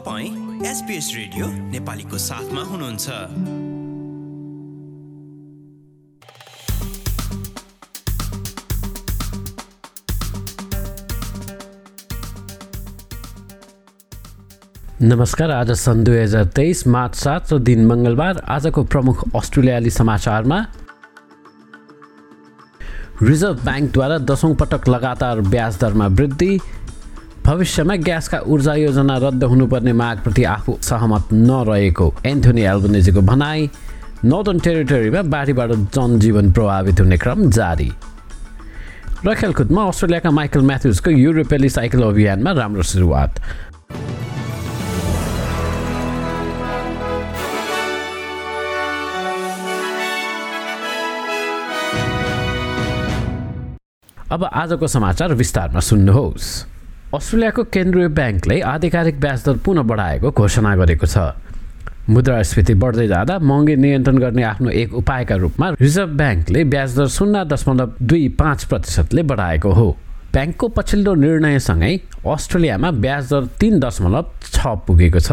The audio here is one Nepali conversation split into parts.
तपाईँ एसपिएस रेडियो नेपालीको साथमा हुनुहुन्छ। नमस्कार आज सन् दुई हजार तेइस मार्च सात र दिन मङ्गलबार आजको प्रमुख अस्ट्रेलियाली समाचारमा। रिजर्भ ब्याङ्कद्वारा दसौँ पटक लगातार ब्याज दरमा वृद्धि भविष्यमा ग्यासका ऊर्जा योजना रद्द हुनुपर्ने मागप्रति आफू सहमत नरहेको एन्थोनी एल्बनेजीको भनाई नर्दन टेरिटोरीमा बाढीबाट जनजीवन प्रभावित हुने क्रम जारी। र खेलकुदमा अस्ट्रेलियाका माइकल म्याथ्युजको युरोपेली साइकल अभियानमा राम्रो सुरुवात। अब आजको समाचार विस्तारमा सुन्नुहोस्। अस्ट्रेलियाको केन्द्रीय ब्याङ्कले आधिकारिक ब्याज दर पुनः बढाएको घोषणा गरेको छ। मुद्रास्फीति बढ्दै जाँदा महँगी नियन्त्रण गर्ने आफ्नो एक उपायका रूपमा रिजर्भ ब्याङ्कले ब्याज दर शून्य दशमलव दुई पाँच प्रतिशतले बढाएको हो। ब्याङ्कको पछिल्लो निर्णयसँगै अस्ट्रेलियामा ब्याज दर तिन दशमलव छ पुगेको छ।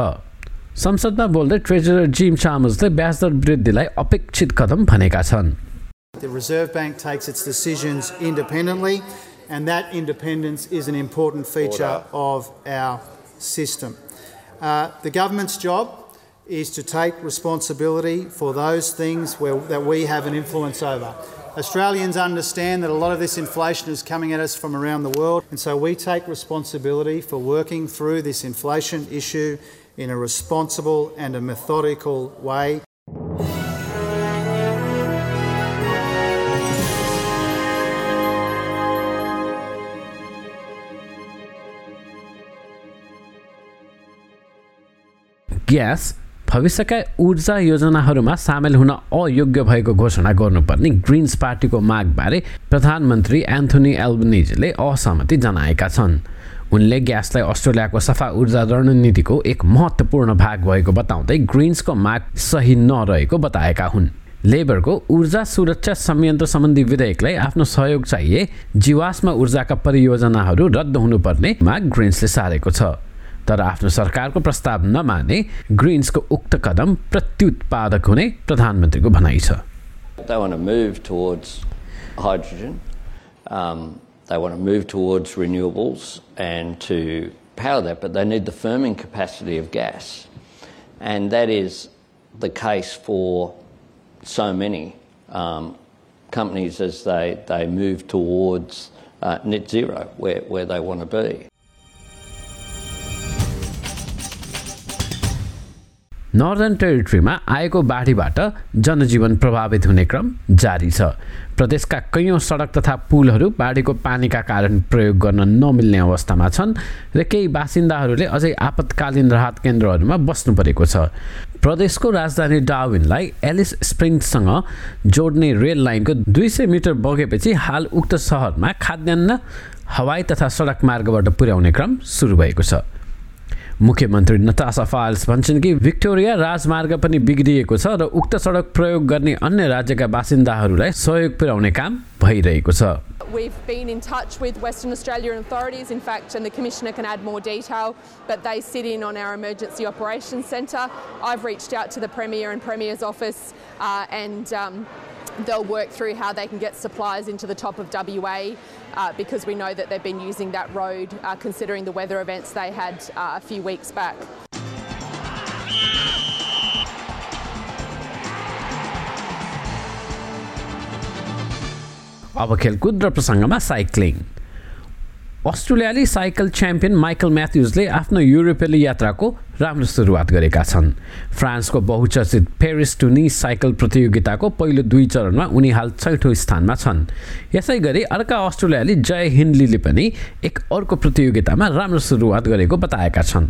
संसदमा बोल्दै ट्रेजरर जिम चामसले ब्याज दर वृद्धिलाई अपेक्षित कदम भनेका छन्। And that independence is an important feature Order. of our system. Uh, the government's job is to take responsibility for those things where, that we have an influence over. Australians understand that a lot of this inflation is coming at us from around the world, and so we take responsibility for working through this inflation issue in a responsible and a methodical way. Gas भविष्यका ऊर्जा योजनाहरूमा सामेल हुन अयोग्य भएको घोषणा गर्नुपर्ने ग्रिन्स पार्टीको मागबारे प्रधानमन्त्री एन्थोनी एल्बनिजले असहमति जनाएका छन्। उनले ग्यासलाई अस्ट्रेलियाको सफा ऊर्जा रणनीतिको एक महत्त्वपूर्ण भाग भएको बताउँदै ग्रिन्सको माग सही नरहेको बताएका हुन्। लेबरको ऊर्जा सुरक्षा संयन्त्र सम्बन्धी विधेयकलाई आफ्नो सहयोग चाहिए जीवाश्म ऊर्जाका परियोजनाहरू रद्द हुनुपर्ने माग ग्रिन्सले सारेको छ। तर आफ्नो सरकारको प्रस्ताव नमाने ग्रिन्सको उक्त कदम प्रत्युत्पादक हुने प्रधानमन्त्रीको भनाइ छ They want to move towards hydrogen. Um, they want to move towards renewables and to power that, but they need the firming capacity of gas. And that is the case for so many um, companies as they, they move towards uh, net zero, where, where they want to be. Northern टेरिटरीमा आएको बाढीबाट जनजीवन प्रभावित हुने क्रम जारी छ। प्रदेशका कैयौँ सडक तथा पुलहरू बाढीको पानीका कारण प्रयोग गर्न नमिल्ने अवस्थामा छन् र केही बासिन्दाहरूले अझै आपतकालीन राहत केन्द्रहरूमा बस्नु परेको छ। प्रदेशको राजधानी डाविनलाई एलिस स्प्रिङ्ससँग जोड्ने रेल लाइनको दुई सय मिटर बगेपछि हाल उक्त सहरमा खाद्यान्न हवाई तथा सडक मार्गबाट पुर्याउने क्रम सुरु भएको छ। मुख्यमन्त्री नतासा फाइल्स भन्छन् कि भिक्टोरिया राजमार्ग पनि बिग्रिएको छ र उक्त सडक प्रयोग गर्ने अन्य राज्यका बासिन्दाहरूलाई सहयोग पुर्याउने काम भइरहेको छ We've been in touch with Western Australian authorities, in fact, and the Commissioner can add more detail, but they sit in on our Emergency Operations Centre. I've reached out to the Premier and Premier's office uh, and um, They'll work through how they can get supplies into the top of WA uh, because we know that they've been using that road uh, considering the weather events they had uh, a few weeks back. Abakel could represent a cycling. अस्ट्रेलियाली साइकल च्याम्पियन माइकल म्याथ्युजले आफ्नो युरोपेली यात्राको राम्रो सुरुवात गरेका छन्। फ्रान्सको बहुचर्चित पेरिस टु निस साइकल प्रतियोगिताको पहिलो दुई चरणमा उनी हाल छैठौँ स्थानमा छन्। यसै गरी अर्का अस्ट्रेलियाली जय हिन्डलीले पनि एक अर्को प्रतियोगितामा राम्रो सुरुवात गरेको बताएका छन्।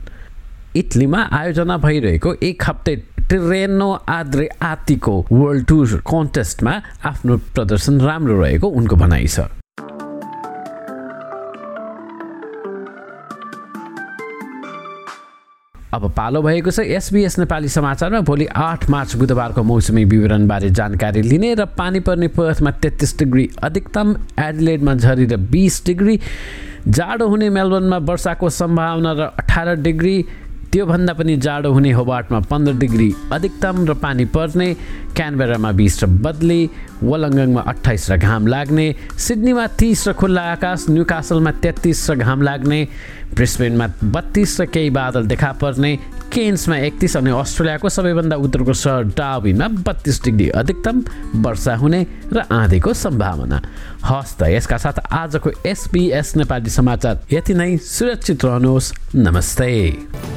इटलीमा आयोजना भइरहेको एक हप्ते ट्रेनो आद्रे आतिको वर्ल्ड टुर कन्टेस्टमा आफ्नो प्रदर्शन राम्रो रहेको उनको भनाइ छ। अब पालो भएको छ। एसबिएस नेपाली समाचारमा भोलि आठ मार्च बुधबारको मौसमी विवरणबारे जानकारी लिने र पानी पर्ने पर्थमा तेत्तिस डिग्री अधिकतम एडिलेडमा झरेर बिस डिग्री जाडो हुने मेलबर्नमा वर्षाको सम्भावना र अठार डिग्री त्योभन्दा पनि जाडो हुने होबार्टमा पन्ध्र डिग्री अधिकतम र पानी पर्ने क्यानबेरामा बिस र बदली वलङ्गङमा अठाइस र घाम लाग्ने सिडनीमा तिस र खुल्ला आकाश न्युकासलमा तेत्तिस र घाम लाग्ने ब्रिस्बेनमा बत्तिस र केही बादल देखा पर्ने केन्समा एकतिस अनि अस्ट्रेलियाको सबैभन्दा उत्तरको सहर डाविनमा बत्तिस डिग्री अधिकतम वर्षा हुने र आँधीको सम्भावना। हस् त यसका साथ आजको एसबिएस नेपाली समाचार यति नै। सुरक्षित रहनुहोस्। नमस्ते।